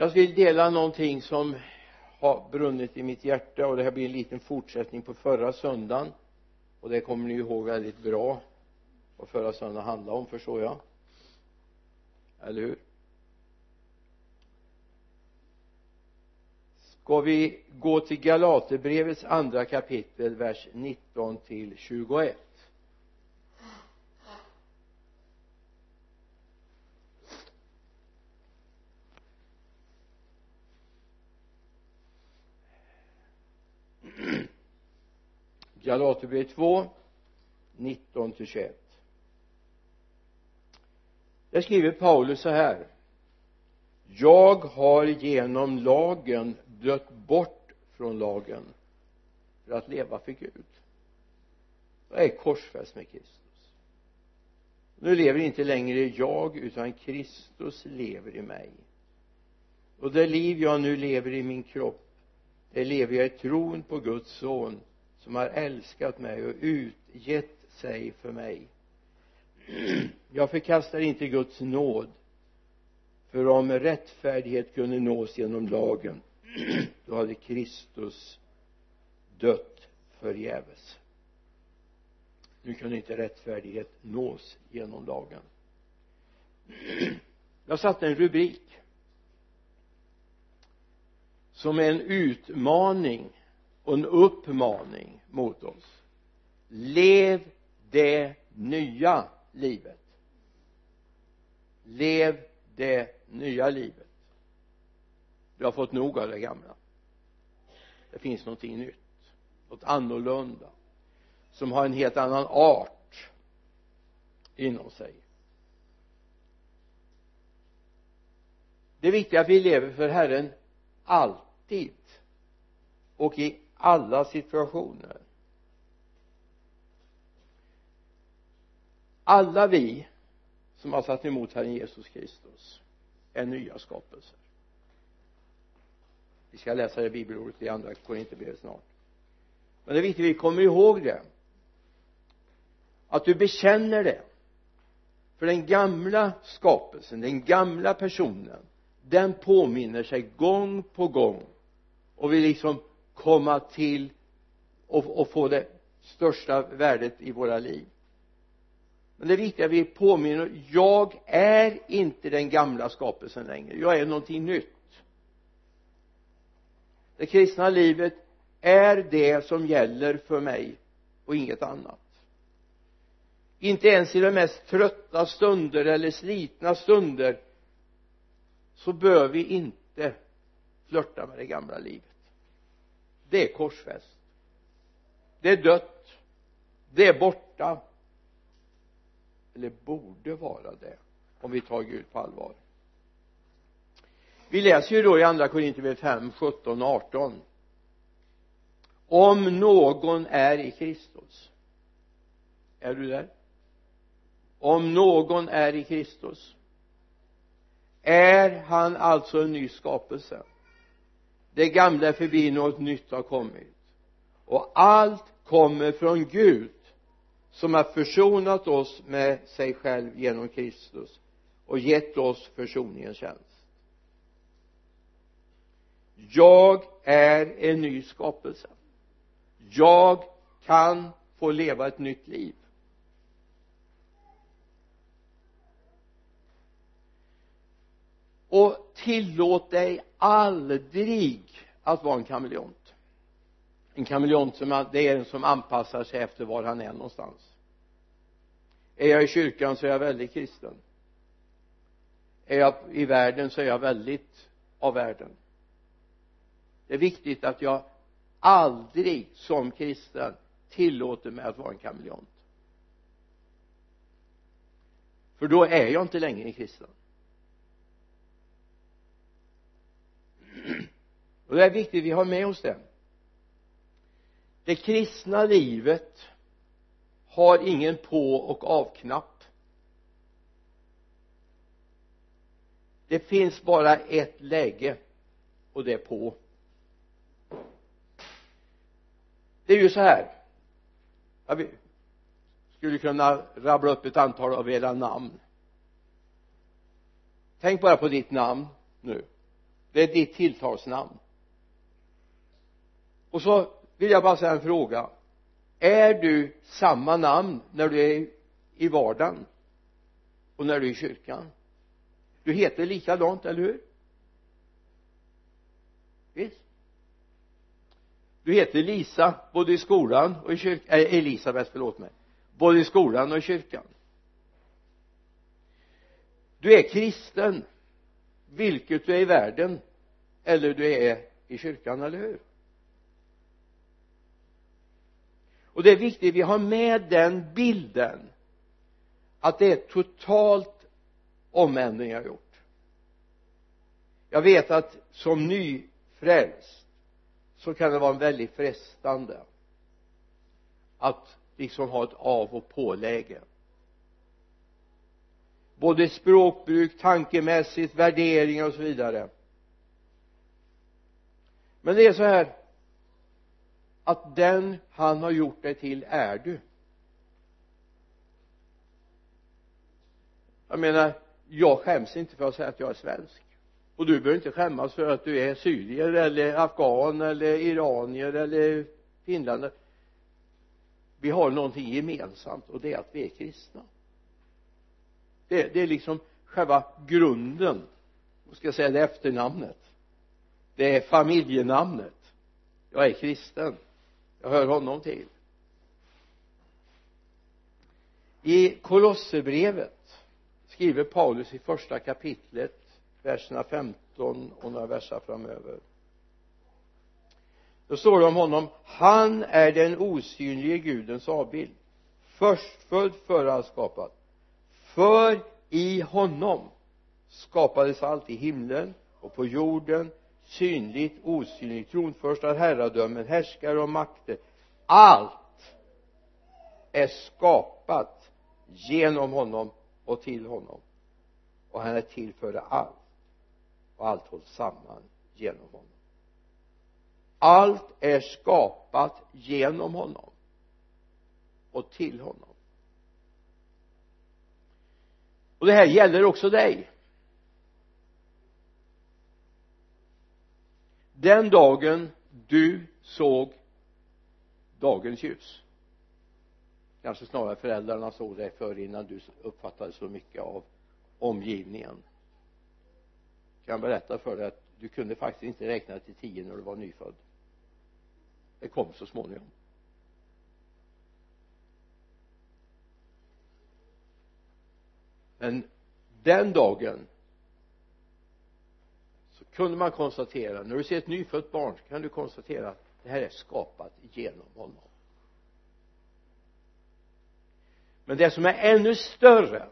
jag vill dela någonting som har brunnit i mitt hjärta och det här blir en liten fortsättning på förra söndagen. Och det kommer ni ihåg väldigt bra vad förra söndagen handlade om förstår jag. Eller hur? Ska vi gå till Galaterbrevets andra kapitel vers 19 till 21 Galaterbrevet 2 19 till 21 där skriver Paulus så här. Jag har genom lagen dött bort från lagen för att leva för Gud. Jag är korsfäst med Kristus. Nu lever inte längre jag utan Kristus lever i mig. Och det liv jag nu lever i min kropp det lever jag i tron på Guds son som har älskat mig och utgett sig för mig. Jag förkastar inte Guds nåd för om rättfärdighet kunde nås genom lagen då hade Kristus dött förgäves. Nu kunde inte rättfärdighet nås genom lagen. Jag satte en rubrik som är en utmaning och en uppmaning mot oss. Lev det nya livet. Lev det nya livet. Du har fått nog av det gamla. Det finns någonting nytt något annorlunda som har en helt annan art inom sig. Det är viktigt att vi lever för Herren alltid och i alla situationer. Alla vi som har satt emot Herren Jesus Kristus är nya skapelser. Vi ska läsa det bibelordet i andra Korinthierbrevet snart. Men det är viktigt att vi kommer ihåg det. Att du bekänner det för den gamla skapelsen, den gamla personen den påminner sig gång på gång. Och vill liksom komma till och, och få det största värdet i våra liv. Men det är viktigt att vi påminner jag är inte den gamla skapelsen längre. Jag är någonting nytt. Det kristna livet är det som gäller för mig och inget annat. Inte ens i de mest trötta stunder eller slitna stunder så bör vi inte flörta med det gamla livet det är korsfäst. Det är dött. Det är borta. Eller borde vara det om vi tar Gud på allvar. Vi läser ju då i andra Korinthierbrevet 5, 17 och 18 om någon är i Kristus. Är du där? Om någon är i Kristus. Är han alltså en ny skapelse? Det gamla är förbi något nytt har kommit. Och allt kommer från Gud som har försonat oss med sig själv genom Kristus och gett oss försoningens tjänst. Jag är en ny skapelse. Jag kan få leva ett nytt liv. Och tillåt dig aldrig att vara en kameleont. En kameleont som det är en som anpassar sig efter var han är någonstans. Är jag i kyrkan så är jag väldigt kristen. Är jag i världen så är jag väldigt av världen. Det är viktigt att jag aldrig som kristen tillåter mig att vara en kameleont. För då är jag inte längre en kristen. Och det är viktigt vi har med oss det det kristna livet har ingen på och avknapp. Det finns bara ett läge och det är på. Det är ju så här. Jag skulle kunna rabbla upp ett antal av era namn. Tänk bara på ditt namn nu det är ditt tilltalsnamn. Och så vill jag bara säga en fråga. Är du samma namn när du är i vardagen och när du är i kyrkan? Du heter likadant, eller hur? Visst. Du heter Lisa både i skolan och i kyrkan, äh, eh, Elisabeth förlåt mig. Både i skolan och i kyrkan. Du är kristen vilket du är i världen eller du är i kyrkan, eller hur? Och det är viktigt vi har med den bilden att det är totalt omändring jag gjort. Jag vet att som nyfrälst så kan det vara väldigt frestande att liksom ha ett av och påläge. Både språkbruk, tankemässigt, värderingar och så vidare men det är så här att den han har gjort dig till är du. Jag menar jag skäms inte för att säga att jag är svensk. Och du behöver inte skämmas för att du är syrier eller afghan eller iranier eller finländare. Vi har någonting gemensamt och det är att vi är kristna. Det, det är liksom själva grunden. Jag ska jag säga? Det efternamnet det är familjenamnet. Jag är kristen. Jag hör honom till. I Kolosserbrevet skriver Paulus i första kapitlet verserna 15 och några verser framöver. Då står det om honom han är den osynlige gudens avbild förstfödd före allt skapat. För i honom skapades allt i himlen och på jorden synligt osynligt tronförstar herradömen härskare och makter. Allt är skapat genom honom och till honom. Och han är till för allt. Och allt hålls samman genom honom. Allt är skapat genom honom och till honom. Och det här gäller också dig. Den dagen du såg dagens ljus. Kanske snarare föräldrarna såg dig för innan du uppfattade så mycket av omgivningen. Kan jag berätta för dig att du kunde faktiskt inte räkna till tio när du var nyfödd. Det kom så småningom. Men den dagen kunde man konstatera när du ser ett nyfött barn så kan du konstatera att det här är skapat genom honom. Men det som är ännu större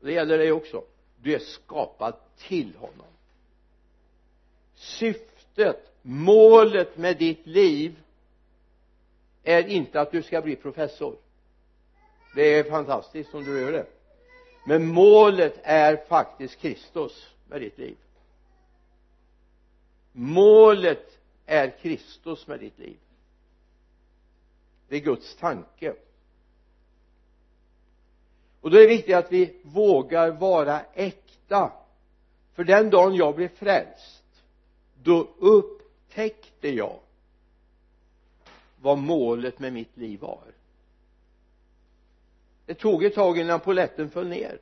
det gäller dig också. Du är skapad till honom. Syftet målet med ditt liv är inte att du ska bli professor. Det är fantastiskt om du gör det. Men målet är faktiskt Kristus med ditt liv. Målet är Kristus med ditt liv. Det är Guds tanke. Och då är det viktigt att vi vågar vara äkta. För den dagen jag blev frälst då upptäckte jag vad målet med mitt liv var. Det tog ett tag innan poletten föll ner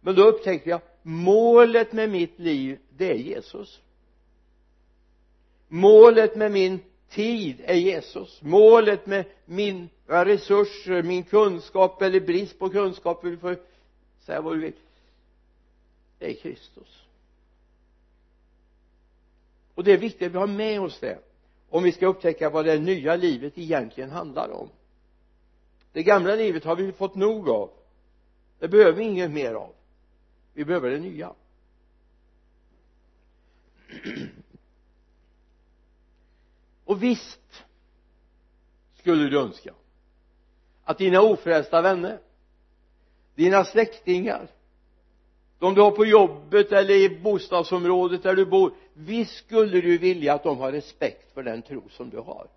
men då upptäckte jag målet med mitt liv det är Jesus. Målet med min tid är Jesus. Målet med mina resurser, min kunskap eller brist på kunskap du får säga vad du vill det är Kristus. Och det är viktigt att vi har med oss det om vi ska upptäcka vad det nya livet egentligen handlar om. Det gamla livet har vi fått nog av. Det behöver vi inget mer av vi behöver det nya. Och visst skulle du önska att dina ofrälsta vänner dina släktingar de du har på jobbet eller i bostadsområdet där du bor visst skulle du vilja att de har respekt för den tro som du har.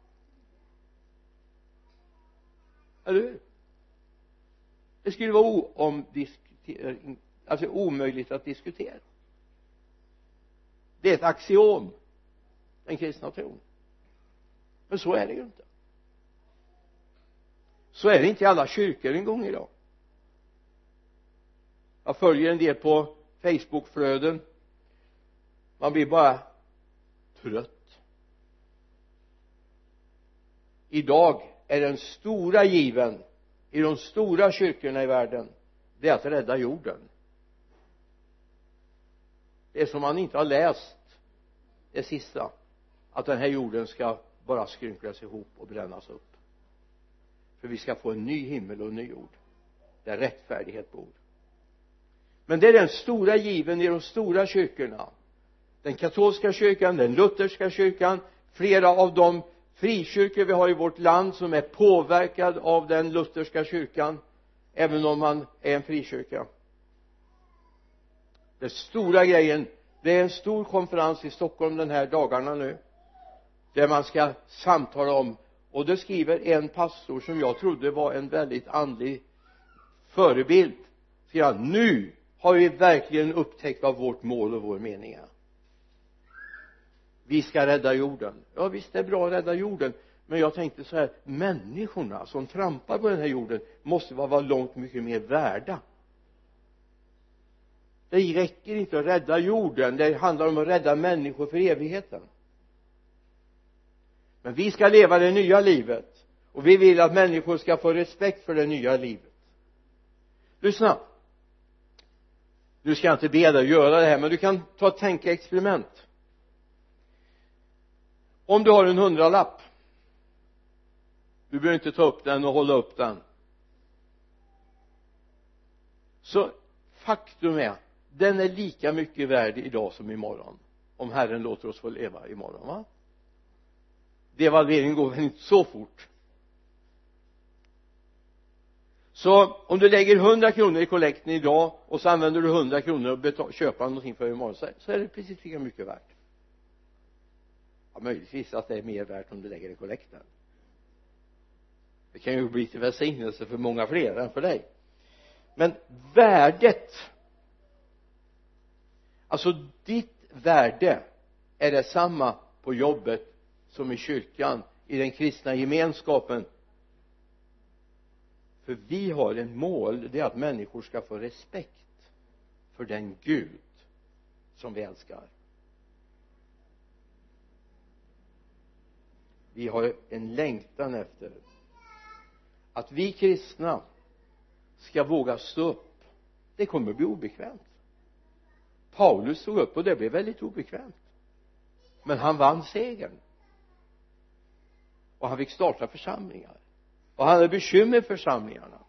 Eller hur? Det skulle vara oomdiskuterat alltså omöjligt att diskutera. Det är ett axiom den kristna tron. Men så är det ju inte. Så är det inte i alla kyrkor en gång idag jag följer en del på facebookflöden. Man blir bara trött. Idag är den stora given i de stora kyrkorna i världen det är att rädda jorden det är som man inte har läst det sista att den här jorden ska bara skrynklas ihop och brännas upp. För vi ska få en ny himmel och en ny jord där rättfärdighet bor. Men det är den stora given i de stora kyrkorna. Den katolska kyrkan, den lutherska kyrkan flera av de frikyrkor vi har i vårt land som är påverkad av den lutherska kyrkan även om man är en frikyrka den stora grejen det är en stor konferens i Stockholm den här dagarna nu där man ska samtala om och det skriver en pastor som jag trodde var en väldigt andlig förebild. Skriver han nu har vi verkligen upptäckt vad vårt mål och vår mening är. Vi ska rädda jorden. Ja visst det är bra att rädda jorden. Men jag tänkte så här människorna som trampar på den här jorden måste vara långt mycket mer värda det räcker inte att rädda jorden det handlar om att rädda människor för evigheten. Men vi ska leva det nya livet och vi vill att människor ska få respekt för det nya livet. Lyssna. Nu ska jag inte be dig att göra det här men du kan ta ett tänkeexperiment om du har en hundralapp du behöver inte ta upp den och hålla upp den. Så faktum är den är lika mycket värd idag som imorgon om Herren låter oss få leva imorgon va? Devalveringen går väl inte så fort. Så om du lägger 100 kronor i kollekten idag och så använder du 100 kronor och köper någonting för imorgon så, så är det precis lika mycket värt. Ja möjligtvis att det är mer värt om du lägger i kollekten. Det kan ju bli till välsignelse för många fler än för dig. Men värdet alltså ditt värde är detsamma på jobbet som i kyrkan i den kristna gemenskapen. För vi har en mål det är att människor ska få respekt för den Gud som vi älskar. Vi har en längtan efter att vi kristna ska våga stå upp. Det kommer att bli obekvämt. Paulus stod upp och det blev väldigt obekvämt. Men han vann segern. Och han fick starta församlingar. Och han hade bekymmer för församlingarna.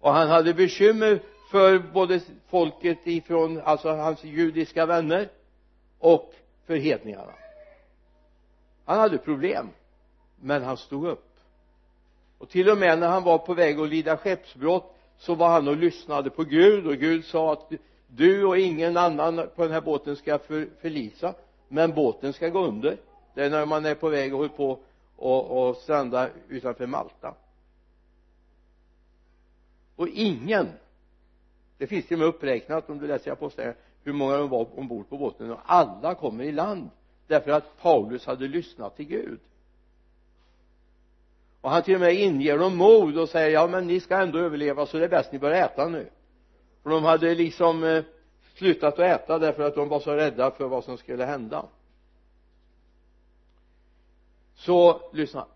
Och han hade bekymmer för både folket ifrån alltså hans judiska vänner och för hedningarna. Han hade problem men han stod upp. Och till och med när han var på väg att lida skeppsbrott så var han och lyssnade på Gud och Gud sa att du och ingen annan på den här båten ska för, förlisa men båten ska gå under. Det är när man är på väg och håller på och, och stranda utanför Malta. Och ingen det finns till och med uppräknat om du läser apostlagärningarna hur många de var ombord på båten och alla kommer i land därför att Paulus hade lyssnat till Gud. Och han till och med inger dem mod och säger ja men ni ska ändå överleva så det är bäst ni börjar äta nu för de hade liksom eh, slutat att äta därför att de var så rädda för vad som skulle hända. Så lyssna.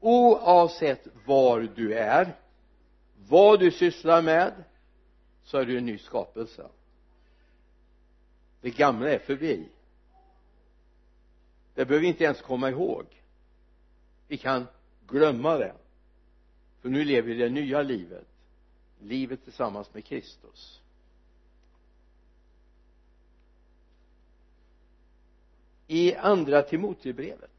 Oavsett var du är vad du sysslar med så är du en ny skapelse. Det gamla är förbi. Det behöver vi inte ens komma ihåg. Vi kan glömma det. För nu lever vi det nya livet livet tillsammans med Kristus. I andra Timoteusbrevet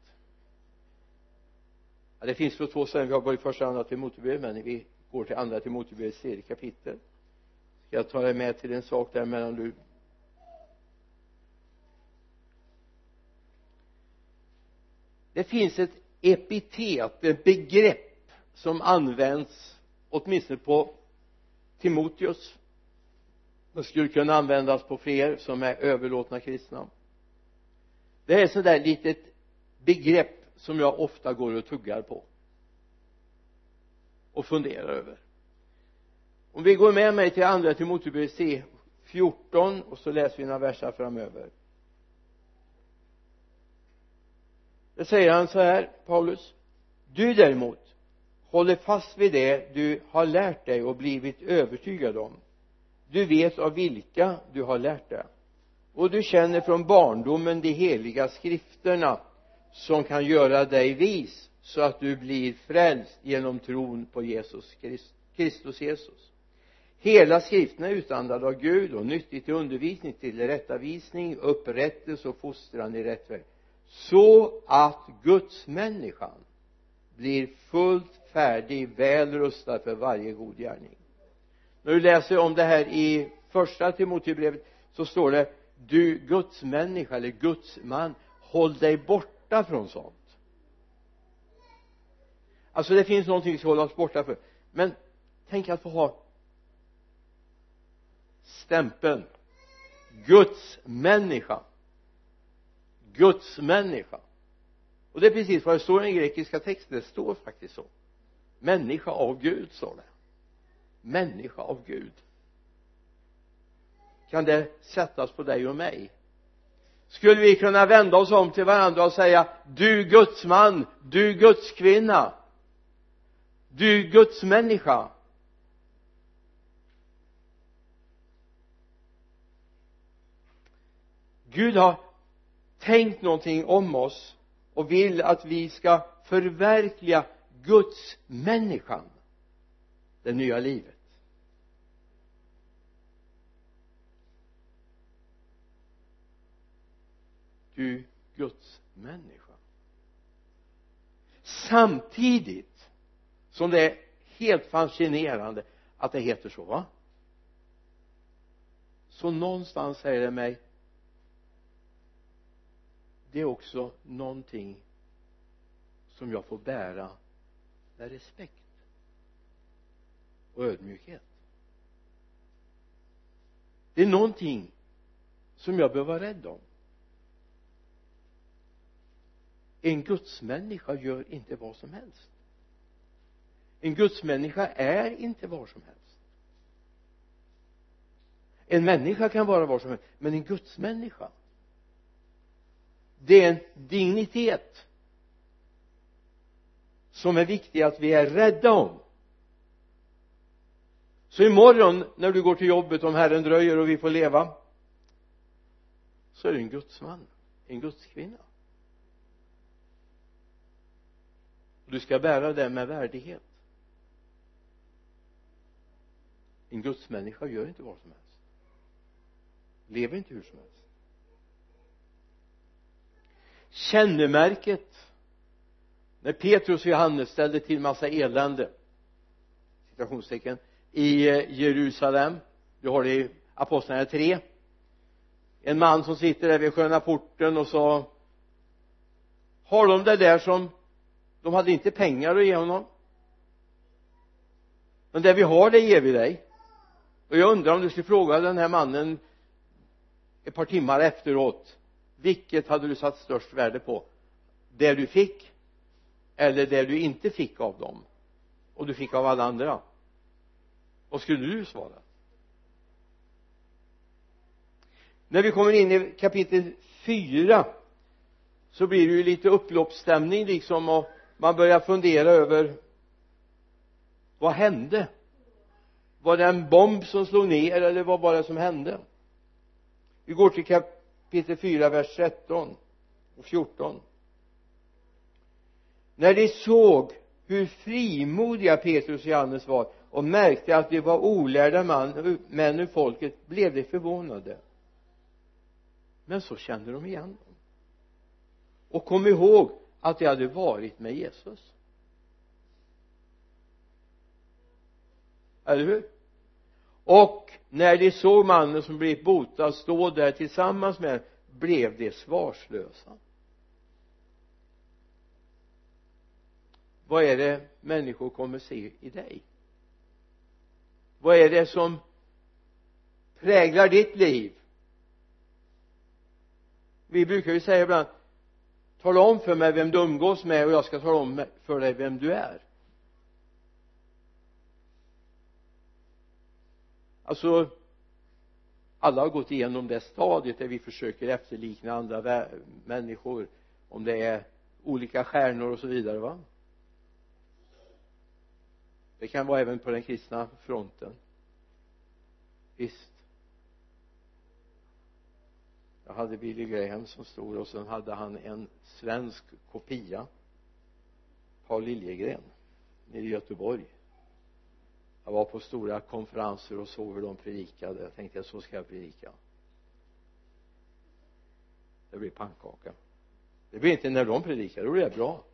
ja, det finns på två ställen vi har både första och andra Timoteusbrevet men vi går till andra Timoteusbrevets tredje kapitel. Ska jag ta dig med till en sak där medan du det finns ett epitet, ett begrepp som används åtminstone på Timoteus. Den skulle kunna användas på fler som är överlåtna kristna. Det är ett där litet begrepp som jag ofta går och tuggar på och funderar över. Om vi går med mig till andra Timoteus C 14 och så läser vi några verser framöver. Det säger han så här Paulus. Du däremot håller fast vid det du har lärt dig och blivit övertygad om. Du vet av vilka du har lärt det och du känner från barndomen de heliga skrifterna som kan göra dig vis så att du blir frälst genom tron på Jesus Kristus Jesus. Hela skriften är utandad av Gud och nyttig till undervisning, till rättavisning, upprättelse och fostran i rätt väg. Så att Guds människan blir fullt färdig, väl rustad för varje god gärning. När du läser om det här i första Timoteusbrevet så står det du Guds människa eller Guds man håll dig borta från sånt. Alltså det finns någonting vi ska hålla oss borta för. Men tänk att få ha stämpeln Guds människa. Guds människa och det är precis vad det står i den grekiska texten. Det står faktiskt så. Människa av Gud står det. Människa av Gud. Kan det sättas på dig och mig? Skulle vi kunna vända oss om till varandra och säga du Guds man, du Guds kvinna du Guds människa? Gud har tänkt någonting om oss och vill att vi ska förverkliga Guds människan det nya livet. Du Guds människa. Samtidigt som det är helt fascinerande att det heter så va? Så någonstans säger det mig det är också någonting som jag får bära med respekt och ödmjukhet. Det är någonting som jag behöver vara rädd om. En gudsmänniska gör inte vad som helst. En gudsmänniska är inte var som helst. En människa kan vara var som helst men en gudsmänniska det är en dignitet som är viktig att vi är rädda om. Så imorgon när du går till jobbet om Herren dröjer och vi får leva så är du en gudsman en gudskvinna. Du ska bära det med värdighet. En gudsmänniska gör inte vad som helst. Lever inte hur som helst kännemärket när Petrus och Johannes ställde till massa elände citationstecken i eh, Jerusalem. Du har det i Apostlagärningarna 3 en man som sitter där vid sköna porten och så har de det där som de hade inte pengar att ge honom? Men det vi har det ger vi dig. Och jag undrar om du skulle fråga den här mannen ett par timmar efteråt vilket hade du satt störst värde på? Det du fick eller det du inte fick av dem? Och du fick av alla andra? Vad skulle du svara? När vi kommer in i kapitel 4 så blir det ju lite upploppsstämning liksom och man börjar fundera över vad hände? Var det en bomb som slog ner eller vad var det som hände? Vi går till kapitel 4 vers 13 och 14 när de såg hur frimodiga Petrus och Johannes var och märkte att de var olärda man, män ur folket blev de förvånade. Men så kände de igen dem. Och kom ihåg att de hade varit med Jesus. Eller hur? Och när de såg mannen som blivit botad stå där tillsammans med blev de svarslösa. Vad är det människor kommer se i dig? Vad är det som präglar ditt liv? Vi brukar ju säga ibland tala om för mig vem du umgås med och jag ska tala om för dig vem du är. Alltså alla har gått igenom det stadiet där vi försöker efterlikna andra människor om det är olika stjärnor och så vidare va? Det kan vara även på den kristna fronten. Visst. Jag hade Billy Graham som stod och sen hade han en svensk kopia. Paul Liljegren nere i Göteborg jag var på stora konferenser och såg hur de predikade. Jag tänkte så ska jag predika. Det blir pannkaka. Det blir inte när de predikar då blir det bra.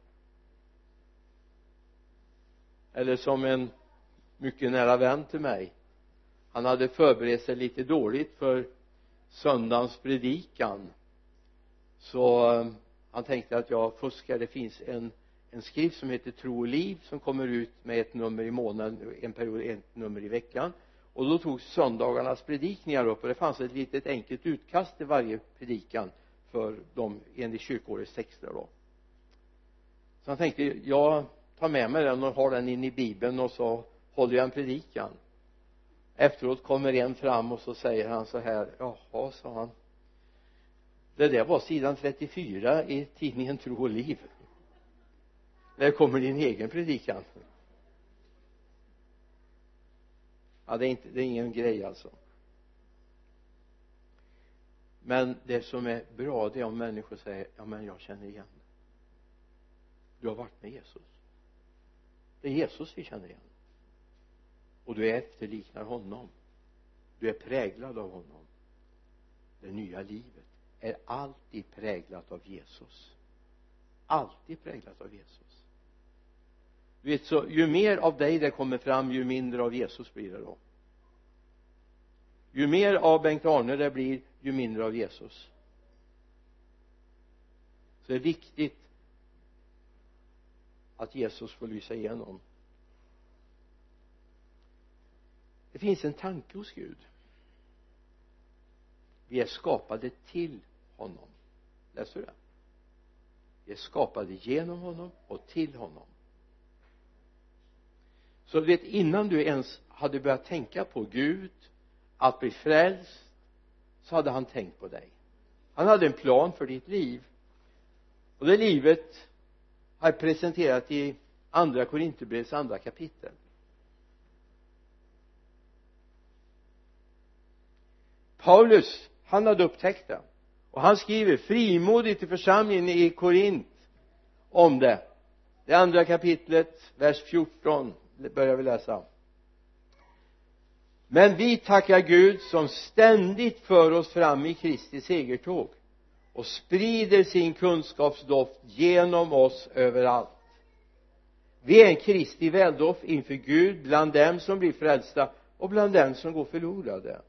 Eller som en mycket nära vän till mig. Han hade förberett sig lite dåligt för söndagens predikan. Så eh, han tänkte att jag fuskar. Det finns en en skrift som heter tro och liv som kommer ut med ett nummer i månaden en period ett nummer i veckan. Och då tog söndagarnas predikningar upp och det fanns ett litet enkelt utkast till varje predikan för de enligt kyrkårets texter då. Så han tänkte jag tar med mig den och har den in i bibeln och så håller jag en predikan. Efteråt kommer en fram och så säger han så här jaha sa han. Det där var sidan 34 i tidningen tro och liv när kommer din egen predikan? Ja det är inte det är ingen grej alltså. Men det som är bra det är om människor säger ja men jag känner igen du har varit med Jesus. Det är Jesus vi känner igen. Och du efterliknar honom. Du är präglad av honom. Det nya livet är alltid präglat av Jesus. Alltid präglat av Jesus du vet så ju mer av dig det kommer fram ju mindre av Jesus blir det då. Ju mer av Bengt-Arne det blir ju mindre av Jesus. Så det är viktigt att Jesus får lysa igenom. Det finns en tanke hos Gud. Vi är skapade till honom. Läser du det? Vi är skapade genom honom och till honom så du vet innan du ens hade börjat tänka på Gud att bli frälst så hade han tänkt på dig. Han hade en plan för ditt liv. Och det livet har jag presenterat i andra Korinthierbrevets andra kapitel. Paulus han hade upptäckt det. Och han skriver frimodigt till församlingen i Korint om det. Det andra kapitlet vers 14 börjar vi läsa. Men vi tackar Gud som ständigt för oss fram i Kristi segertåg och sprider sin kunskapsdoft genom oss överallt. Vi är en Kristi väldoft inför Gud bland dem som blir frälsta och bland dem som går förlorade.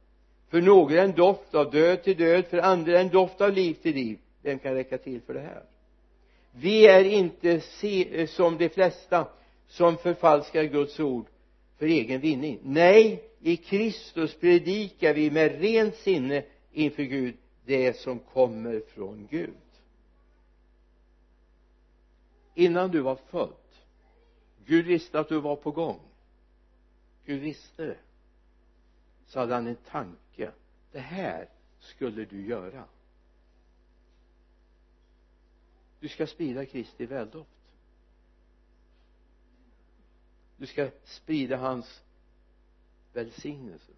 För några en doft av död till död för andra en doft av liv till liv. Vem kan räcka till för det här? Vi är inte se, eh, som de flesta som förfalskar Guds ord för egen vinning. Nej i Kristus predikar vi med rent sinne inför Gud det som kommer från Gud. Innan du var född Gud visste att du var på gång. Gud visste det. Så hade han en tanke. Det här skulle du göra. Du ska sprida Kristi väldoft du ska sprida hans välsignelse.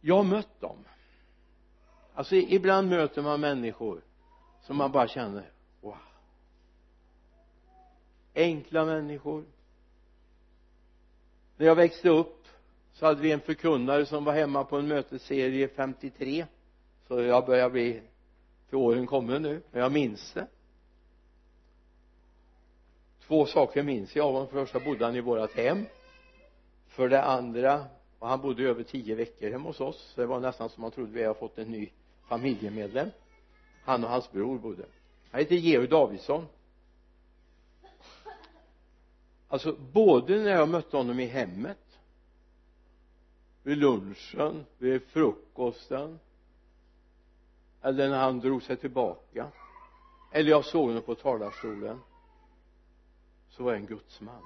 Jag har mött dem. Alltså ibland möter man människor som man bara känner wow. Enkla människor. När jag växte upp så hade vi en förkunnare som var hemma på en mötesserie 53 så jag börjar bli till åren kommen nu men jag minns det två saker minns jag. Av honom för det första bodde han i vårat hem. För det andra och han bodde över tio veckor hemma hos oss. Så det var nästan som man trodde vi hade fått en ny familjemedlem. Han och hans bror bodde. Han heter Georg Davidsson. Alltså både när jag mötte honom i hemmet vid lunchen, vid frukosten eller när han drog sig tillbaka eller jag såg honom på talarstolen så var jag en gudsman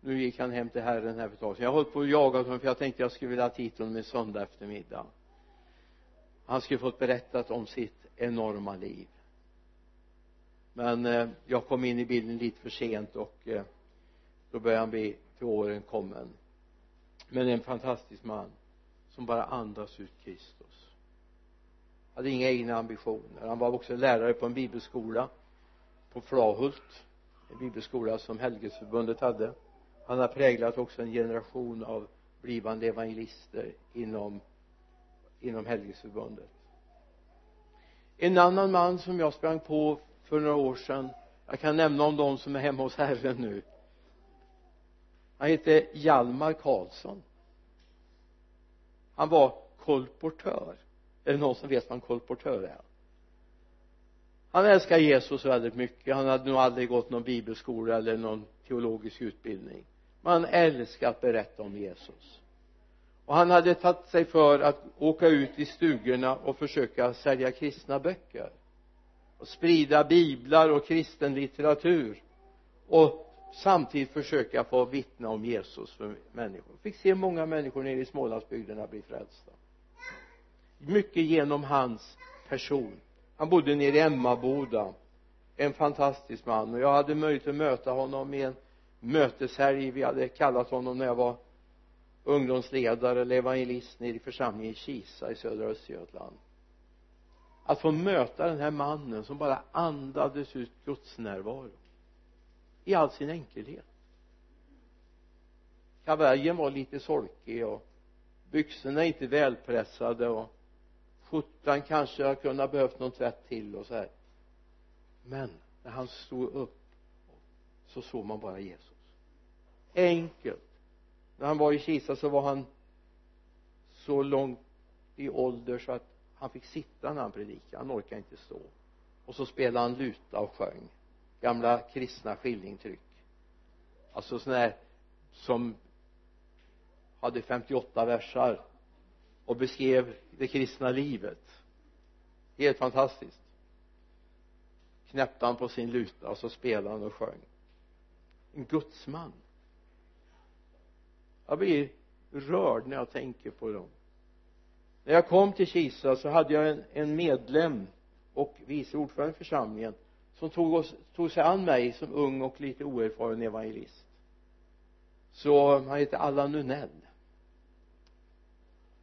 nu gick han hem till Herren här för ett tag sedan. Jag har hållit på och jagat honom för jag tänkte jag skulle vilja ha hit honom en söndag eftermiddag. Han skulle fått berättat om sitt enorma liv. Men eh, jag kom in i bilden lite för sent och eh, då började han bli till åren kommen. Men en fantastisk man som bara andas ut Kristus. Hade inga egna ambitioner. Han var också lärare på en bibelskola på Flahult en bibelskola som Helgesförbundet hade. Han har präglat också en generation av blivande evangelister inom inom Helgesförbundet. En annan man som jag sprang på för några år sedan jag kan nämna om de som är hemma hos Herren nu. Han hette Hjalmar Karlsson. Han var kolportör. Är det någon som vet vad en kolportör är? Han älskar Jesus väldigt mycket. Han hade nog aldrig gått någon bibelskola eller någon teologisk utbildning. Men han älskar att berätta om Jesus. Och han hade tagit sig för att åka ut i stugorna och försöka sälja kristna böcker. Och sprida biblar och kristen litteratur. Och samtidigt försöka få vittna om Jesus för människor. Fick se många människor nere i Smålandsbygderna bli frälsta. Mycket genom hans person han bodde nere i Emmaboda en fantastisk man. Och jag hade möjlighet att möta honom i en möteshelg. Vi hade kallat honom när jag var ungdomsledare eller evangelist nere i församlingen i Kisa i södra Östergötland. Att få möta den här mannen som bara andades ut Guds närvaro i all sin enkelhet. Kavajen var lite solkig och byxorna inte välpressade och skjortan kanske jag kunde ha behövt någon tvätt till och så här. Men när han stod upp så såg man bara Jesus. Enkelt. När han var i Kisa så var han så långt i ålder så att han fick sitta när han predikade. Han orkade inte stå. Och så spelade han luta och sjöng. Gamla kristna skillingtryck. Alltså sådana här som hade 58 versar och beskrev det kristna livet. Helt fantastiskt. Knäppte han på sin luta och så spelade han och sjöng. En gudsman. Jag blir rörd när jag tänker på dem. När jag kom till Kisa så hade jag en, en medlem och vice ordförande i församlingen som tog, oss, tog sig an mig som ung och lite oerfaren evangelist. Så han heter Allan Nunell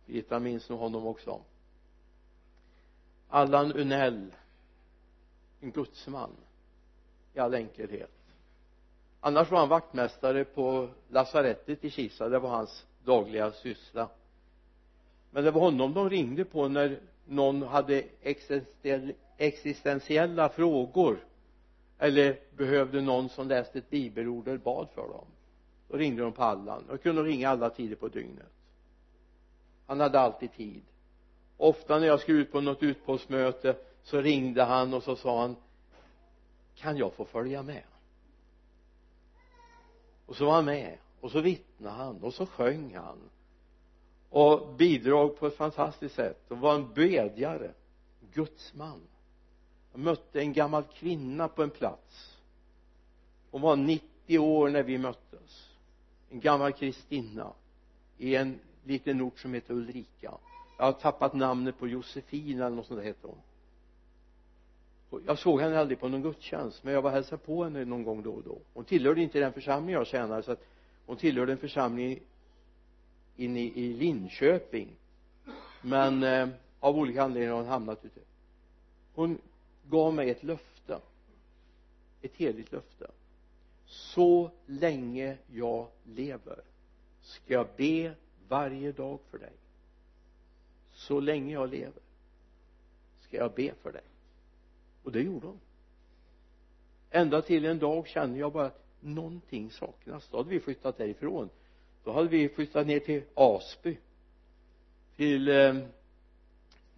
Birgitta minns nog honom också. Allan Unell en gudsman i all enkelhet. Annars var han vaktmästare på lasarettet i Kisa. Det var hans dagliga syssla. Men det var honom de ringde på när någon hade existentiella frågor. Eller behövde någon som läste ett bibelord eller bad för dem? Då ringde de på Allan. Och kunde ringa alla tider på dygnet han hade alltid tid. Ofta när jag skulle ut på något utpostmöte så ringde han och så sa han kan jag få följa med? Och så var han med och så vittnade han och så sjöng han. Och bidrog på ett fantastiskt sätt och var en bedjare gudsman jag mötte en gammal kvinna på en plats. Hon var 90 år när vi möttes. En gammal kristinna i en liten ort som heter Ulrika. Jag har tappat namnet på Josefin eller något sånt där hette hon. Och jag såg henne aldrig på någon gudstjänst men jag var hälsade på henne någon gång då och då. Hon tillhörde inte den församling jag tjänade så att hon tillhörde en församling inne i Linköping. Men eh, av olika anledningar har hon hamnat ute. Hon gav mig ett löfte. Ett heligt löfte. Så länge jag lever ska jag be varje dag för dig. Så länge jag lever ska jag be för dig. Och det gjorde hon. Ända till en dag kände jag bara att någonting saknas. Då hade vi flyttat därifrån. Då hade vi flyttat ner till Asby. Till eh,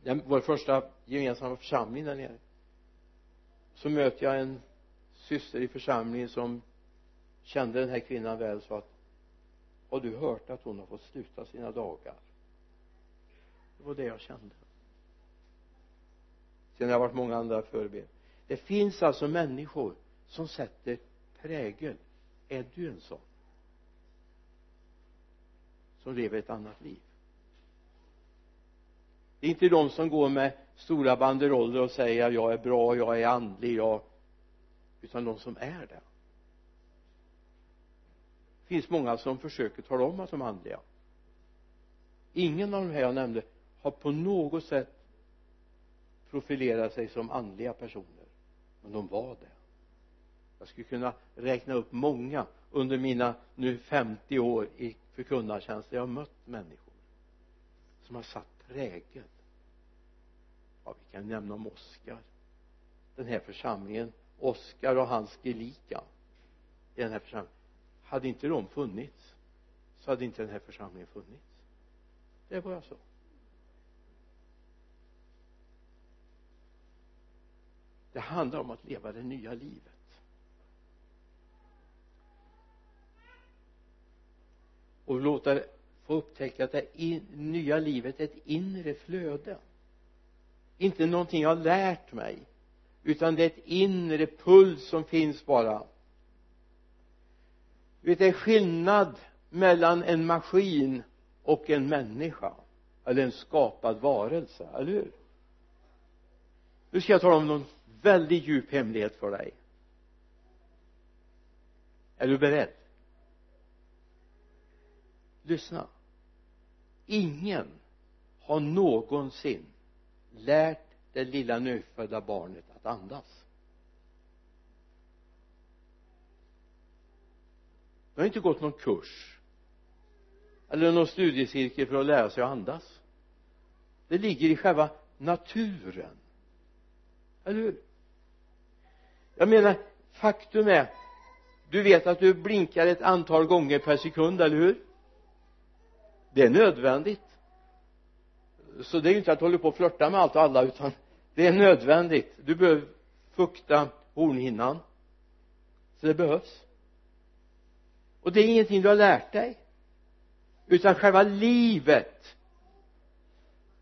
den, vår första gemensamma församling där nere. Så möter jag en syster i församlingen som kände den här kvinnan väl så att har du hört att hon har fått sluta sina dagar. Det var det jag kände. Sen har det varit många andra förebilder. Det finns alltså människor som sätter prägel. Är du en sån? Som lever ett annat liv. Det är inte de som går med stora banderoller och säger jag är bra, jag är andlig, jag utan de som är det finns många som försöker tala om att de är andliga. Ingen av de här jag nämnde har på något sätt profilerat sig som andliga personer men de var det. Jag skulle kunna räkna upp många under mina nu 50 år i förkunnartjänst där jag har mött människor som har satt prägel ja vi kan nämna om Oskar den här församlingen Oskar och hans gelika i den här församlingen hade inte de funnits så hade inte den här församlingen funnits. Det är jag så. Det handlar om att leva det nya livet. Och låta få upptäcka att det in, nya livet är ett inre flöde. Inte någonting jag har lärt mig utan det är ett inre puls som finns bara vet det är skillnad mellan en maskin och en människa eller en skapad varelse, eller hur? Nu ska jag tala om någon väldigt djup hemlighet för dig. Är du beredd? Lyssna. Ingen har någonsin lärt det lilla nyfödda barnet att andas. Har inte gått någon kurs eller någon studiecirkel för att lära sig att andas. Det ligger i själva naturen. Eller hur? Jag menar faktum är du vet att du blinkar ett antal gånger per sekund, eller hur? Det är nödvändigt. Så det är ju inte att du håller på och flörta med allt och alla utan det är nödvändigt. Du behöver fukta hornhinnan. Så det behövs och det är ingenting du har lärt dig. Utan själva livet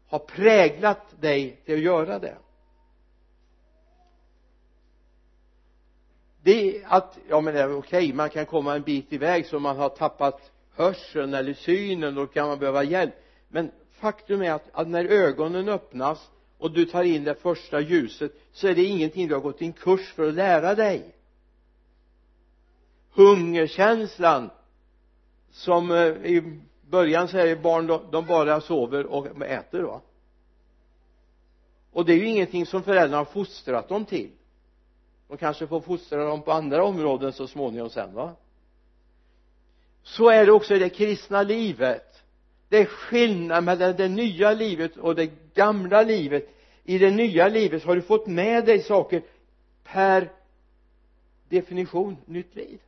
har präglat dig till att göra det. Det är att, ja men det är okej, okay, man kan komma en bit iväg så man har tappat hörseln eller synen då kan man behöva hjälp. Men faktum är att, att när ögonen öppnas och du tar in det första ljuset så är det ingenting du har gått en kurs för att lära dig hungerkänslan som eh, i början säger barn de bara sover och äter va. Och det är ju ingenting som föräldrarna har fostrat dem till. De kanske får fostra dem på andra områden så småningom sen va. Så är det också i det kristna livet. Det är skillnad mellan det nya livet och det gamla livet. I det nya livet har du fått med dig saker per definition nytt liv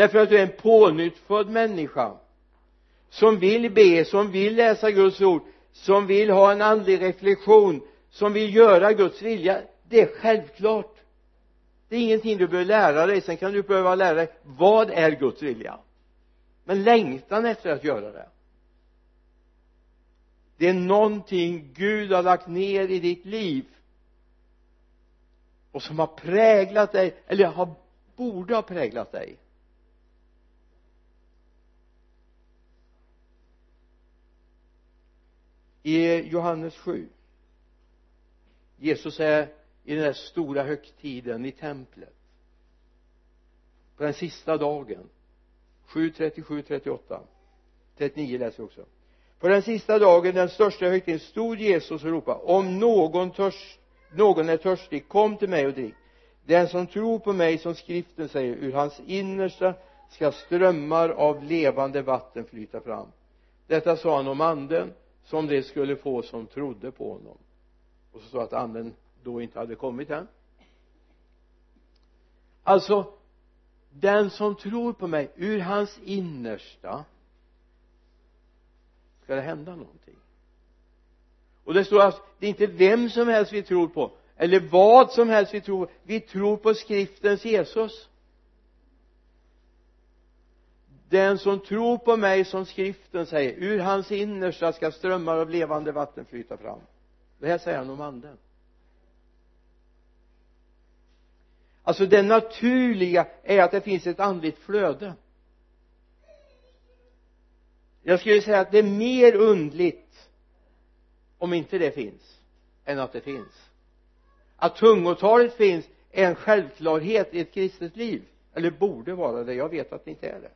därför att du är en pånyttfödd människa som vill be, som vill läsa Guds ord som vill ha en andlig reflektion som vill göra Guds vilja. Det är självklart. Det är ingenting du behöver lära dig. Sen kan du behöva lära dig vad är Guds vilja. Men längtan efter att göra det. Det är någonting Gud har lagt ner i ditt liv och som har präglat dig eller har, borde ha präglat dig. I Johannes 7 Jesus är i den där stora högtiden i templet. På den sista dagen. 7, 37, 38 39 läser vi också. På den sista dagen, den största högtiden, stod Jesus och ropade om någon törst, någon är törstig, kom till mig och drick. Den som tror på mig, som skriften säger, ur hans innersta ska strömmar av levande vatten flyta fram. Detta sa han om anden som de skulle få som trodde på honom. Och så sa att anden då inte hade kommit än alltså den som tror på mig ur hans innersta ska det hända någonting. Och det står att det är inte vem som helst vi tror på eller vad som helst vi tror på. Vi tror på skriftens Jesus den som tror på mig som skriften säger ur hans innersta ska strömmar av levande vatten flyta fram. Det här säger han om anden. Alltså det naturliga är att det finns ett andligt flöde. Jag skulle säga att det är mer undligt om inte det finns än att det finns. Att tungotalet finns är en självklarhet i ett kristet liv eller borde vara det. Jag vet att det inte är det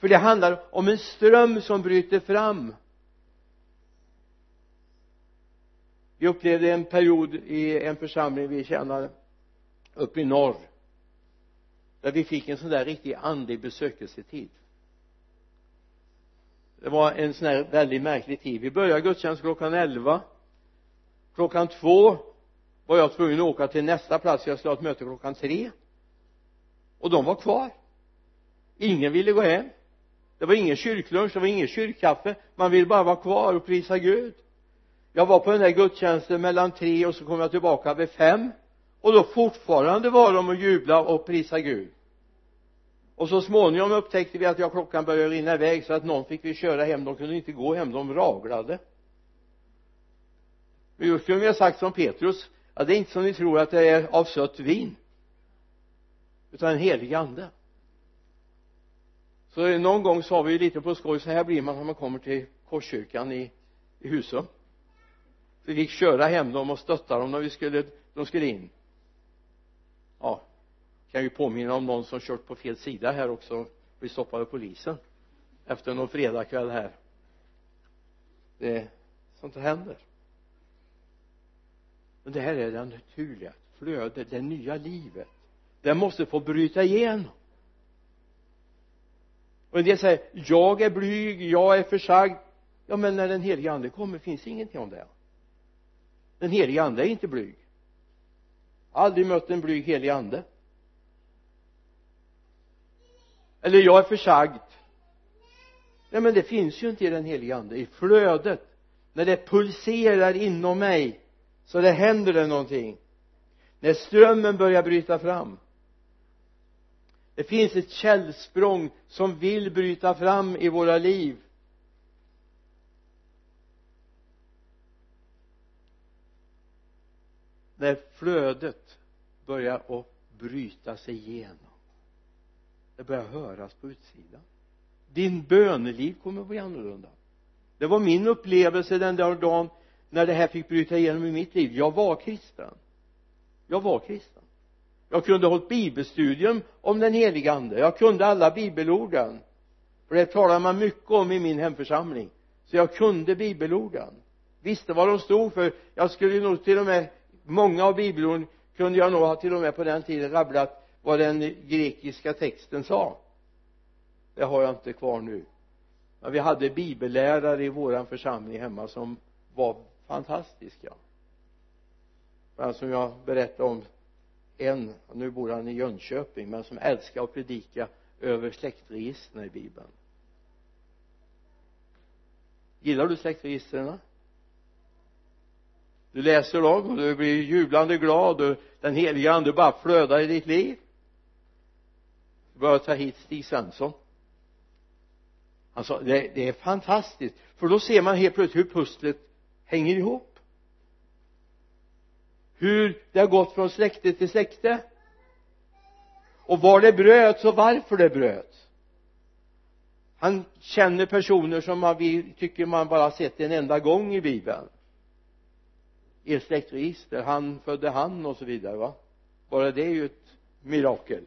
för det handlar om en ström som bryter fram. Vi upplevde en period i en församling vi tjänade uppe i norr där vi fick en sån där riktig andlig besökelsetid. Det var en sån här väldigt märklig tid. Vi började gudstjänst klockan elva. Klockan två var jag tvungen att åka till nästa plats. Jag skulle ha ett möte klockan tre. Och de var kvar. Ingen ville gå hem det var ingen kyrklunch, det var ingen kyrkkaffe. Man ville bara vara kvar och prisa Gud. Jag var på den där gudstjänsten mellan tre och så kom jag tillbaka vid fem. Och då fortfarande var de och jubla och prisa Gud. Och så småningom upptäckte vi att ja, klockan började rinna iväg så att någon fick vi köra hem. De kunde inte gå hem, de raglade. Vi skulle vi ha sagt som Petrus ja, det är inte som ni tror att det är av sött vin utan en helig ande så någon gång sa vi lite på skoj så här blir man när man kommer till Korskyrkan i, i Husum. Vi fick köra hem dem och stötta dem när vi skulle, de skulle in. Ja kan ju påminna om någon som kört på fel sida här också blir stoppad av polisen efter någon fredagkväll här. Det sånt händer. Men det här är det naturliga flödet, det nya livet. Det måste få bryta igenom och en del säger jag är blyg, jag är försagd. Ja men när den helige ande kommer finns ingenting om det. Den helige ande är inte blyg. Aldrig mött en blyg helig ande. Eller jag är försagd. Nej men det finns ju inte i den helige ande. I flödet när det pulserar inom mig så det händer det någonting. När strömmen börjar bryta fram det finns ett källsprång som vill bryta fram i våra liv. När flödet börjar att bryta sig igenom det börjar höras på utsidan. Din böneliv kommer att bli annorlunda. Det var min upplevelse den där dagen när det här fick bryta igenom i mitt liv. Jag var kristen. Jag var kristen jag kunde hållit bibelstudium om den heliga ande. Jag kunde alla bibelorden. För det talade man mycket om i min hemförsamling. Så jag kunde bibelorden. Visste vad de stod för. Jag skulle nog till och med många av bibelorden kunde jag nog ha till och med på den tiden rabblat vad den grekiska texten sa. Det har jag inte kvar nu. Men vi hade bibellärare i våran församling hemma som var fantastiska. Men som jag berättade om en, nu bor han i Jönköping men som älskar att predika över släktregistren i bibeln. Gillar du släktregistren du läser dem och du blir jublande glad och den heliga ande bara flödar i ditt liv. Du börjar ta hit Stig Svensson. Alltså det, det är fantastiskt. För då ser man helt plötsligt hur pusslet hänger ihop hur det har gått från släkte till släkte. Och var det bröts och varför det bröts han känner personer som man vi tycker man bara sett en enda gång i bibeln. I ett släktregister han födde han och så vidare va? Bara det är ju ett mirakel.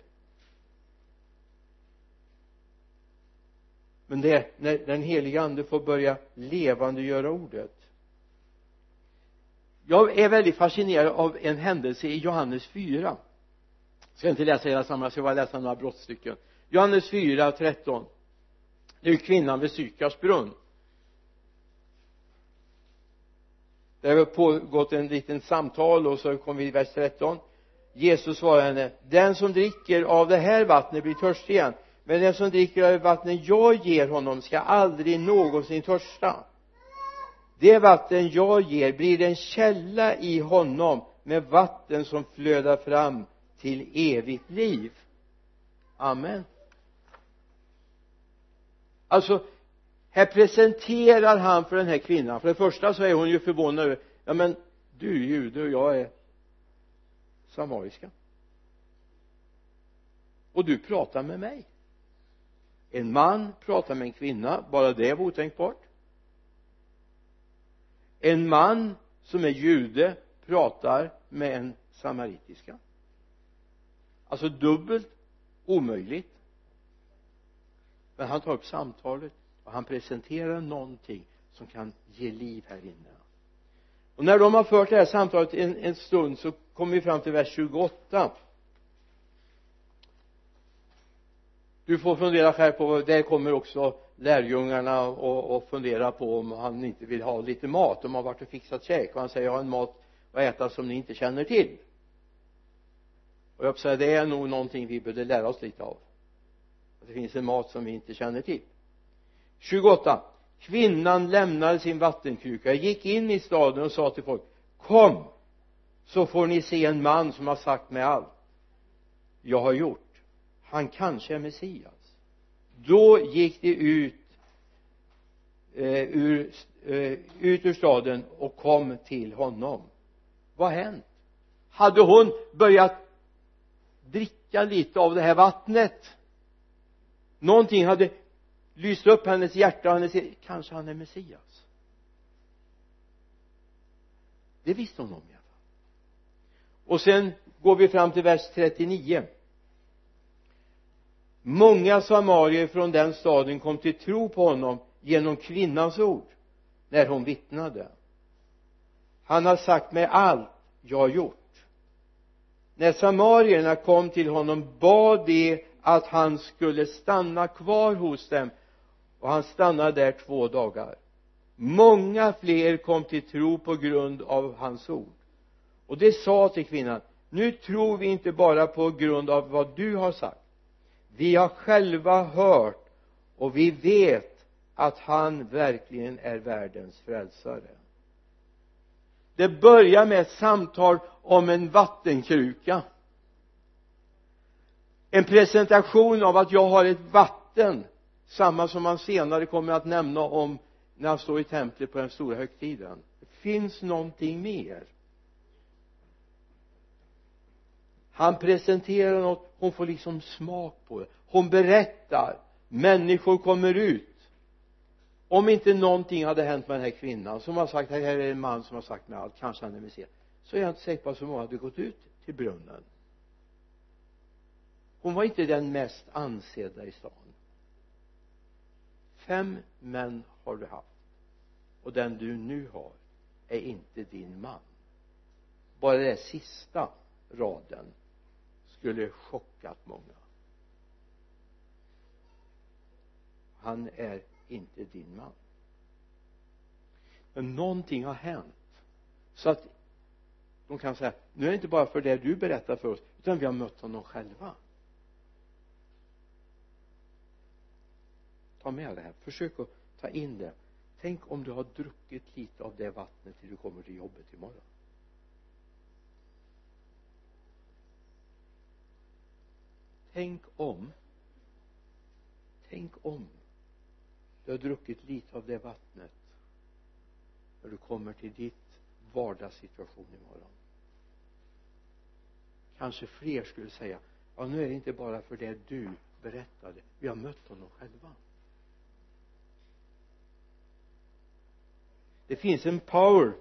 Men det är när den heliga ande får börja levandegöra ordet jag är väldigt fascinerad av en händelse i Johannes 4 jag ska inte läsa hela samma, jag ska bara läsa några brottstycken. Johannes 4, 13 det är kvinnan vid Sykars brunn. Det har pågått en liten samtal och så kom vi i vers 13 Jesus svarar henne den som dricker av det här vattnet blir törstig igen men den som dricker av vattnet jag ger honom ska aldrig någonsin törsta det vatten jag ger blir en källa i honom med vatten som flödar fram till evigt liv. Amen. Alltså här presenterar han för den här kvinnan. För det första så är hon ju förvånad över ja men du är jude och jag är samariska. Och du pratar med mig. En man pratar med en kvinna bara det var otänkbart en man som är jude pratar med en samaritiska. Alltså dubbelt omöjligt. Men han tar upp samtalet och han presenterar någonting som kan ge liv här inne. Och när de har fört det här samtalet en, en stund så kommer vi fram till vers 28 du får fundera själv på där kommer också lärjungarna och, och funderar på om han inte vill ha lite mat. De har varit och fixat käk och han säger jag har en mat att äta som ni inte känner till. Och jag säga det är nog någonting vi borde lära oss lite av. Att det finns en mat som vi inte känner till. 28 kvinnan lämnade sin vattenkruka gick in i staden och sa till folk kom så får ni se en man som har sagt mig allt jag har gjort. Han kanske är Messias då gick de ut eh, ur, eh, ut ur staden och kom till honom. Vad har hänt? Hade hon börjat dricka lite av det här vattnet? Någonting hade lyst upp hennes hjärta och hennes kanske han är Messias? Det visste hon om i alla fall. Och sen går vi fram till vers 39 många samarier från den staden kom till tro på honom genom kvinnans ord när hon vittnade. Han har sagt mig allt jag har gjort. När samarierna kom till honom bad de att han skulle stanna kvar hos dem och han stannade där två dagar. Många fler kom till tro på grund av hans ord. Och de sa till kvinnan nu tror vi inte bara på grund av vad du har sagt vi har själva hört och vi vet att han verkligen är världens frälsare. Det börjar med ett samtal om en vattenkruka. En presentation av att jag har ett vatten samma som han senare kommer att nämna om när han står i templet på den stora högtiden. Det finns någonting mer? Han presenterar något hon får liksom smak på det. Hon berättar människor kommer ut. Om inte någonting hade hänt med den här kvinnan som har sagt här är en man som har sagt mig allt kanske han är messias. Så är jag inte säker på att så många hade gått ut till brunnen. Hon var inte den mest ansedda i stan. Fem män har du haft. Och den du nu har är inte din man. Bara den sista raden skulle chockat många. Han är inte din man. Men någonting har hänt. Så att de kan säga nu är det inte bara för det du berättar för oss utan vi har mött honom själva. Ta med det här. Försök att ta in det. Tänk om du har druckit lite av det vattnet till du kommer till jobbet imorgon. Tänk om. Tänk om. Du har druckit lite av det vattnet när du kommer till ditt vardagssituation imorgon. Kanske fler skulle säga ja nu är det inte bara för det du berättade. Vi har mött honom själva. Det finns en power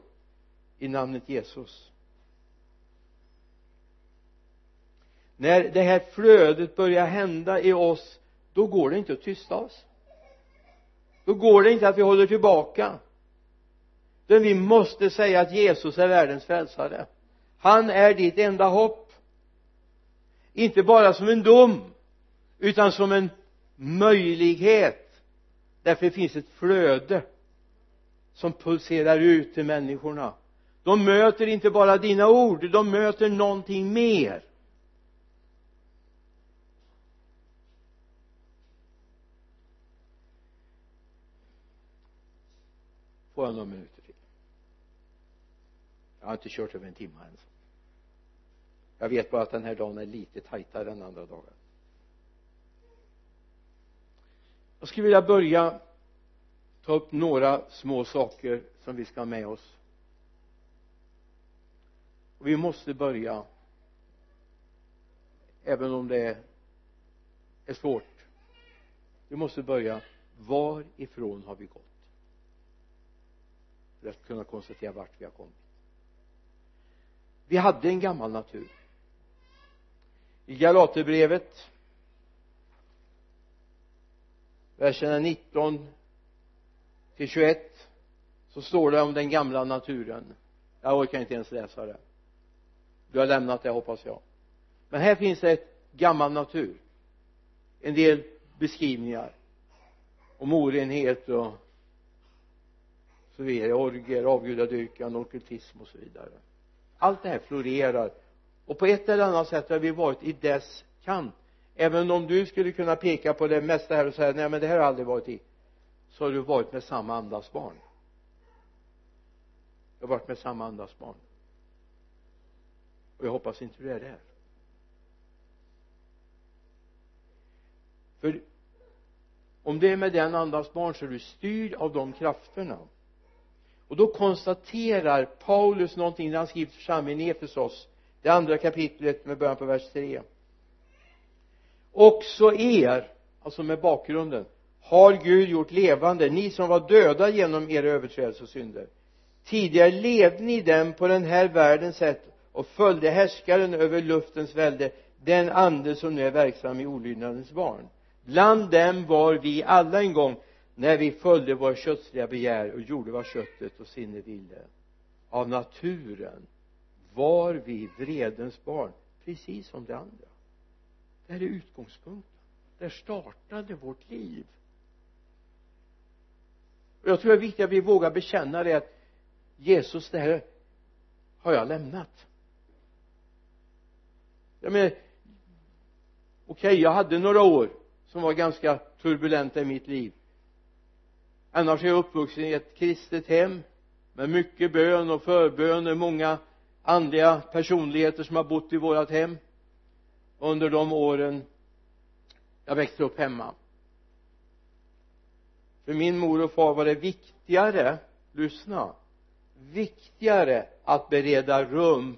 i namnet Jesus. När det här flödet börjar hända i oss då går det inte att tysta oss. Då går det inte att vi håller tillbaka. Utan vi måste säga att Jesus är världens frälsare. Han är ditt enda hopp. Inte bara som en dom utan som en möjlighet. Därför det finns ett flöde som pulserar ut till människorna. De möter inte bara dina ord de möter någonting mer. Får jag några minuter till? Jag har inte kört över en timme än alltså. jag vet bara att den här dagen är lite tajtare än andra dagar. Jag skulle vilja börja ta upp några små saker som vi ska ha med oss. Och vi måste börja även om det är svårt vi måste börja varifrån har vi gått? För att kunna konstatera vart vi har kommit. Vi hade en gammal natur. I Galaterbrevet verserna 19 till 21 så står det om den gamla naturen. Jag orkar inte ens läsa det. Du har lämnat det hoppas jag. Men här finns det ett gammal natur. En del beskrivningar om orenhet och så orger, avgudadyrkan, okultism och så vidare. Allt det här florerar. Och på ett eller annat sätt har vi varit i dess kant. Även om du skulle kunna peka på det mesta här och säga nej men det här har jag aldrig varit i så har du varit med samma andas barn. Du har varit med samma andas barn. Och jag hoppas inte du är där. För om det är med den andas barn så är du styrd av de krafterna och då konstaterar Paulus någonting när han skriver till församlingen i Efesos det andra kapitlet med början på vers 3 också er alltså med bakgrunden har Gud gjort levande ni som var döda genom era överträdelser och synder. Tidigare levde ni dem på den här världens sätt och följde härskaren över luftens välde den ande som nu är verksam i olydnadens barn. Bland dem var vi alla en gång när vi följde våra kötsliga begär och gjorde vad köttet och sinnet ville av naturen var vi vredens barn precis som de andra. Det här är utgångspunkten. Där startade vårt liv. Och jag tror det är viktigt att vi vågar bekänna det att Jesus det här har jag lämnat. Jag menar okej okay, jag hade några år som var ganska turbulenta i mitt liv annars är jag uppvuxen i ett kristet hem med mycket bön och förböner många andliga personligheter som har bott i vårat hem under de åren jag växte upp hemma. För min mor och far var det viktigare lyssna viktigare att bereda rum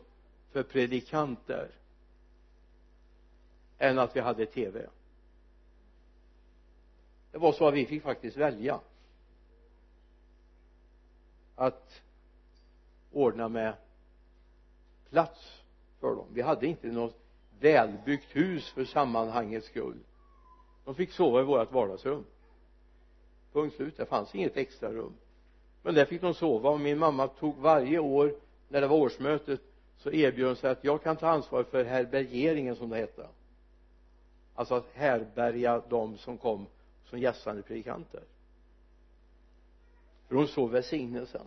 för predikanter än att vi hade tv det var så att vi fick faktiskt välja att ordna med plats för dem. Vi hade inte något välbyggt hus för sammanhangets skull. De fick sova i vårt vardagsrum. Punkt slut. Det fanns inget extra rum. Men där fick de sova. Och min mamma tog varje år när det var årsmötet så erbjöd hon sig att jag kan ta ansvar för härbärgeringen som det hette. Alltså att härbärga de som kom som gästande predikanter för hon såg välsignelsen.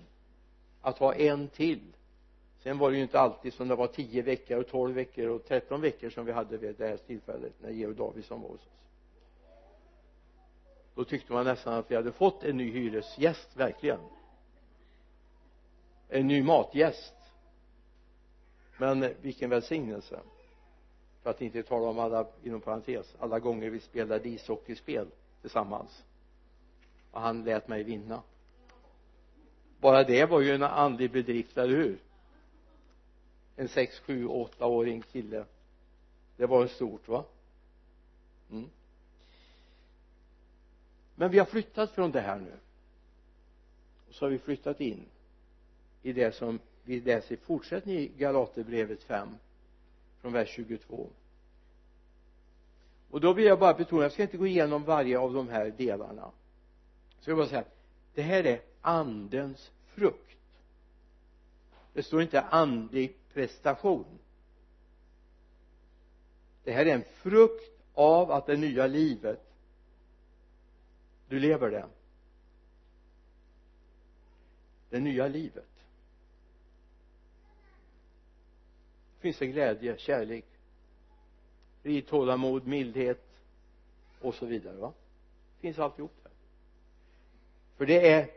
Att ha en till. Sen var det ju inte alltid som det var tio veckor och tolv veckor och tretton veckor som vi hade vid det här tillfället när Georg Davidsson var hos oss. Då tyckte man nästan att vi hade fått en ny hyresgäst verkligen. En ny matgäst. Men vilken välsignelse. För att inte tala om alla inom parentes alla gånger vi spelade ishockeyspel tillsammans. Och han lät mig vinna bara det var ju en andlig bedrift, eller hur? En sex, sju, åttaåring kille. Det var en stort va? Mm. men vi har flyttat från det här nu. Och så har vi flyttat in i det som vi läser i fortsättningen i Galaterbrevet 5 från vers 22 och då vill jag bara betona, jag ska inte gå igenom varje av de här delarna. Så jag bara säga det här är andens frukt. Det står inte andlig prestation. Det här är en frukt av att det nya livet du lever det. Det nya livet. Finns det glädje, kärlek frid, tålamod, mildhet och så vidare va? Finns alltihop där. För det är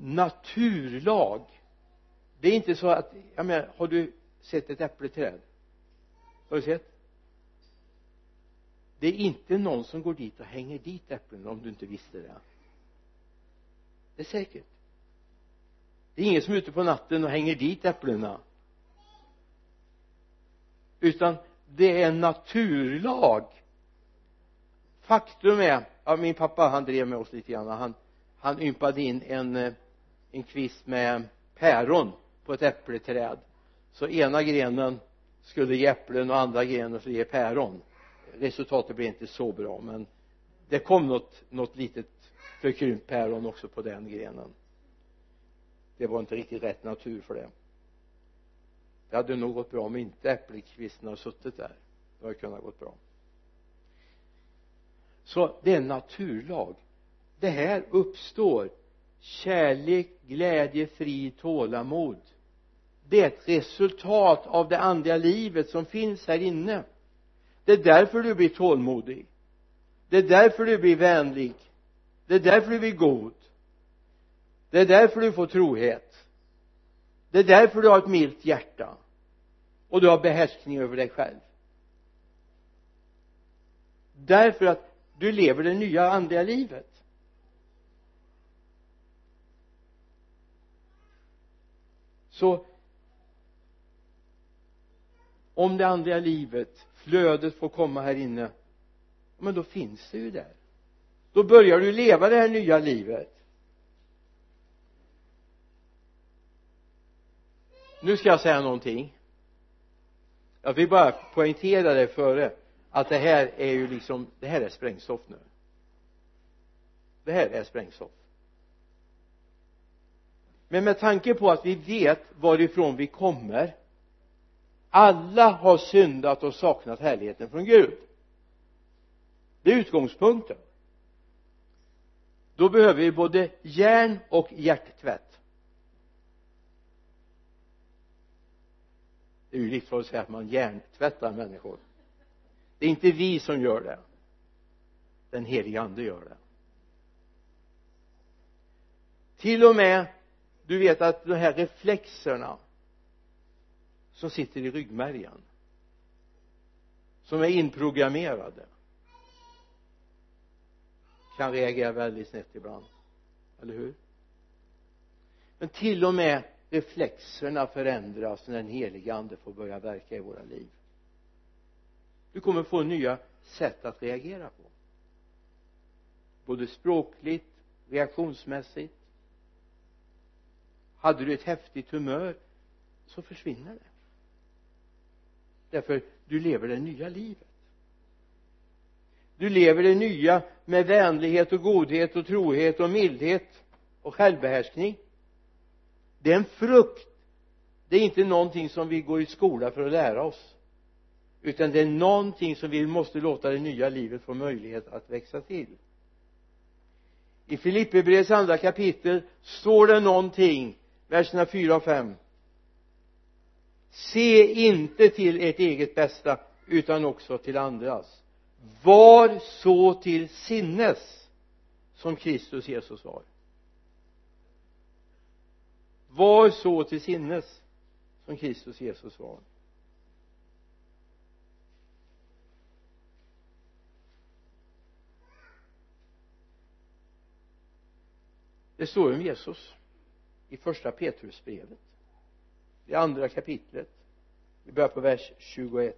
naturlag. Det är inte så att, jag menar, har du sett ett äppleträd har du sett? Det är inte någon som går dit och hänger dit äpplen om du inte visste det. Det är säkert. Det är ingen som är ute på natten och hänger dit äpplena. Utan det är en naturlag. Faktum är ja, min pappa han drev med oss lite grann han han ympade in en eh, en kvist med päron på ett äppleträd så ena grenen skulle ge äpplen och andra grenen skulle ge päron. Resultatet blev inte så bra men det kom något, något litet förkrympt päron också på den grenen. Det var inte riktigt rätt natur för det. Det hade nog gått bra om inte äppelkvisten hade suttit där. Det hade kunnat gått bra. Så det är en naturlag. Det här uppstår kärlek, glädje, frid, tålamod. Det är ett resultat av det andliga livet som finns här inne. Det är därför du blir tålmodig. Det är därför du blir vänlig. Det är därför du blir god. Det är därför du får trohet. Det är därför du har ett milt hjärta. Och du har behärskning över dig själv. Därför att du lever det nya andliga livet. Så om det andliga livet flödet får komma här inne men då finns det ju där. Då börjar du leva det här nya livet. Nu ska jag säga någonting. Jag vill bara poängtera det före att det här är ju liksom det här är sprängstoff nu. Det här är sprängstoff men med tanke på att vi vet varifrån vi kommer alla har syndat och saknat härligheten från Gud. Det är utgångspunkten. Då behöver vi både järn och hjärttvätt. Det är ju livsfarligt att säga att man hjärntvättar människor. Det är inte vi som gör det. Den helige ande gör det. Till och med du vet att de här reflexerna som sitter i ryggmärgen som är inprogrammerade kan reagera väldigt snett ibland. Eller hur? Men till och med reflexerna förändras när den helige ande får börja verka i våra liv. Du kommer få nya sätt att reagera på. Både språkligt reaktionsmässigt hade du ett häftigt humör så försvinner det. Därför du lever det nya livet. Du lever det nya med vänlighet och godhet och trohet och mildhet och självbehärskning. Det är en frukt. Det är inte någonting som vi går i skola för att lära oss. Utan det är någonting som vi måste låta det nya livet få möjlighet att växa till. I Filipperbrevets andra kapitel står det någonting verserna 4 och 5 se inte till ert eget bästa utan också till andras. Var så till sinnes som Kristus Jesus var. Var så till sinnes som Kristus Jesus var. Det står om Jesus i första Petrusbrevet i andra kapitlet vi börjar på vers 21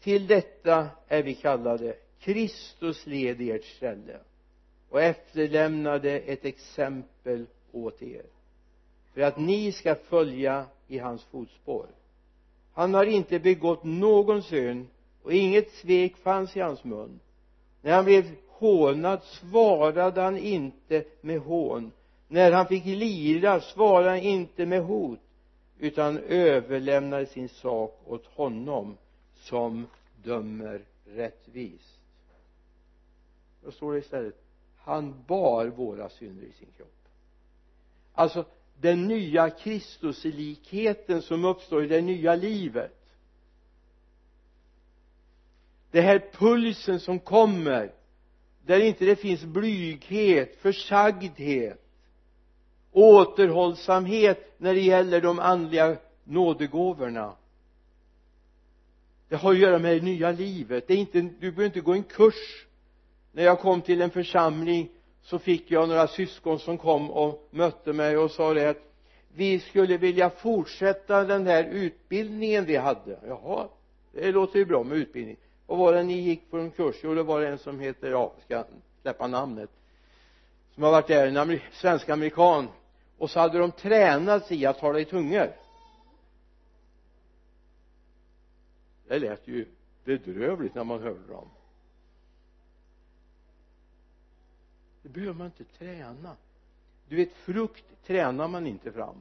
till detta är vi kallade Kristus led i ert ställe och efterlämnade ett exempel åt er för att ni ska följa i hans fotspår. Han har inte begått någon synd och inget svek fanns i hans mun. När han blev hånad svarade han inte med hån när han fick lida svarade han inte med hot utan överlämnade sin sak åt honom som dömer rättvist. Då står det istället han bar våra synder i sin kropp. Alltså den nya Kristuslikheten som uppstår i det nya livet. Det här pulsen som kommer där inte det finns blyghet, försagdhet återhållsamhet när det gäller de andliga nådegåvorna. Det har att göra med det nya livet. Det är inte, du behöver inte gå en kurs. När jag kom till en församling så fick jag några syskon som kom och mötte mig och sa det att vi skulle vilja fortsätta den här utbildningen vi hade. Jaha det låter ju bra med utbildning. Vad var det ni gick på en kurs? Jo det var en som heter ja ska släppa namnet som har varit där en svensk amerikan och så hade de tränat sig i att tala i tungor. Det lät ju bedrövligt när man hörde dem. Det behöver man inte träna. Du vet frukt tränar man inte fram.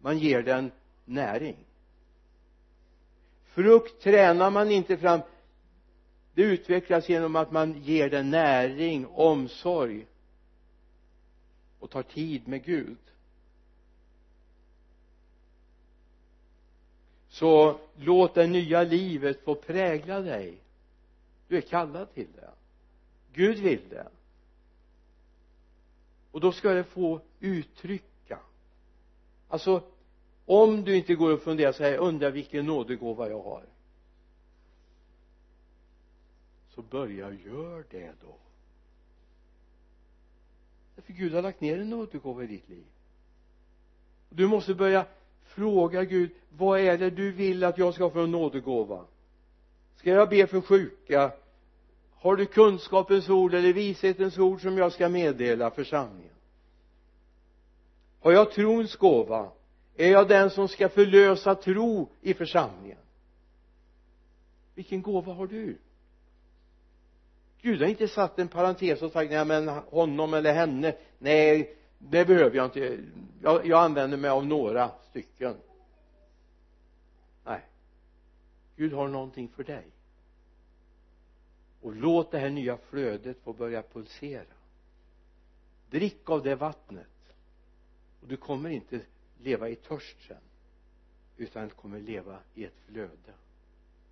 Man ger den näring. Frukt tränar man inte fram. Det utvecklas genom att man ger den näring, omsorg och tar tid med Gud. Så låt det nya livet få prägla dig. Du är kallad till det. Gud vill det. Och då ska det få uttrycka. Alltså om du inte går och funderar så här undrar vilken nådegåva jag har. Så börja gör det då för Gud har lagt ner en nådegåva i ditt liv. Du måste börja fråga Gud vad är det du vill att jag ska få en nådegåva? Ska jag be för sjuka? Har du kunskapens ord eller vishetens ord som jag ska meddela församlingen? Har jag trons gåva? Är jag den som ska förlösa tro i församlingen? Vilken gåva har du? Gud har inte satt en parentes och sagt nej men honom eller henne. Nej det behöver jag inte. Jag, jag använder mig av några stycken. Nej. Gud har någonting för dig. Och låt det här nya flödet få börja pulsera. Drick av det vattnet. Och du kommer inte leva i törst sen utan kommer leva i ett flöde.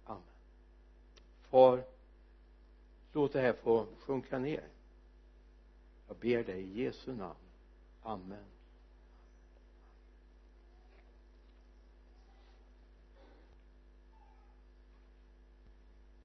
Amen. Far låt det här få sjunka ner. Jag ber dig i Jesu namn. Amen.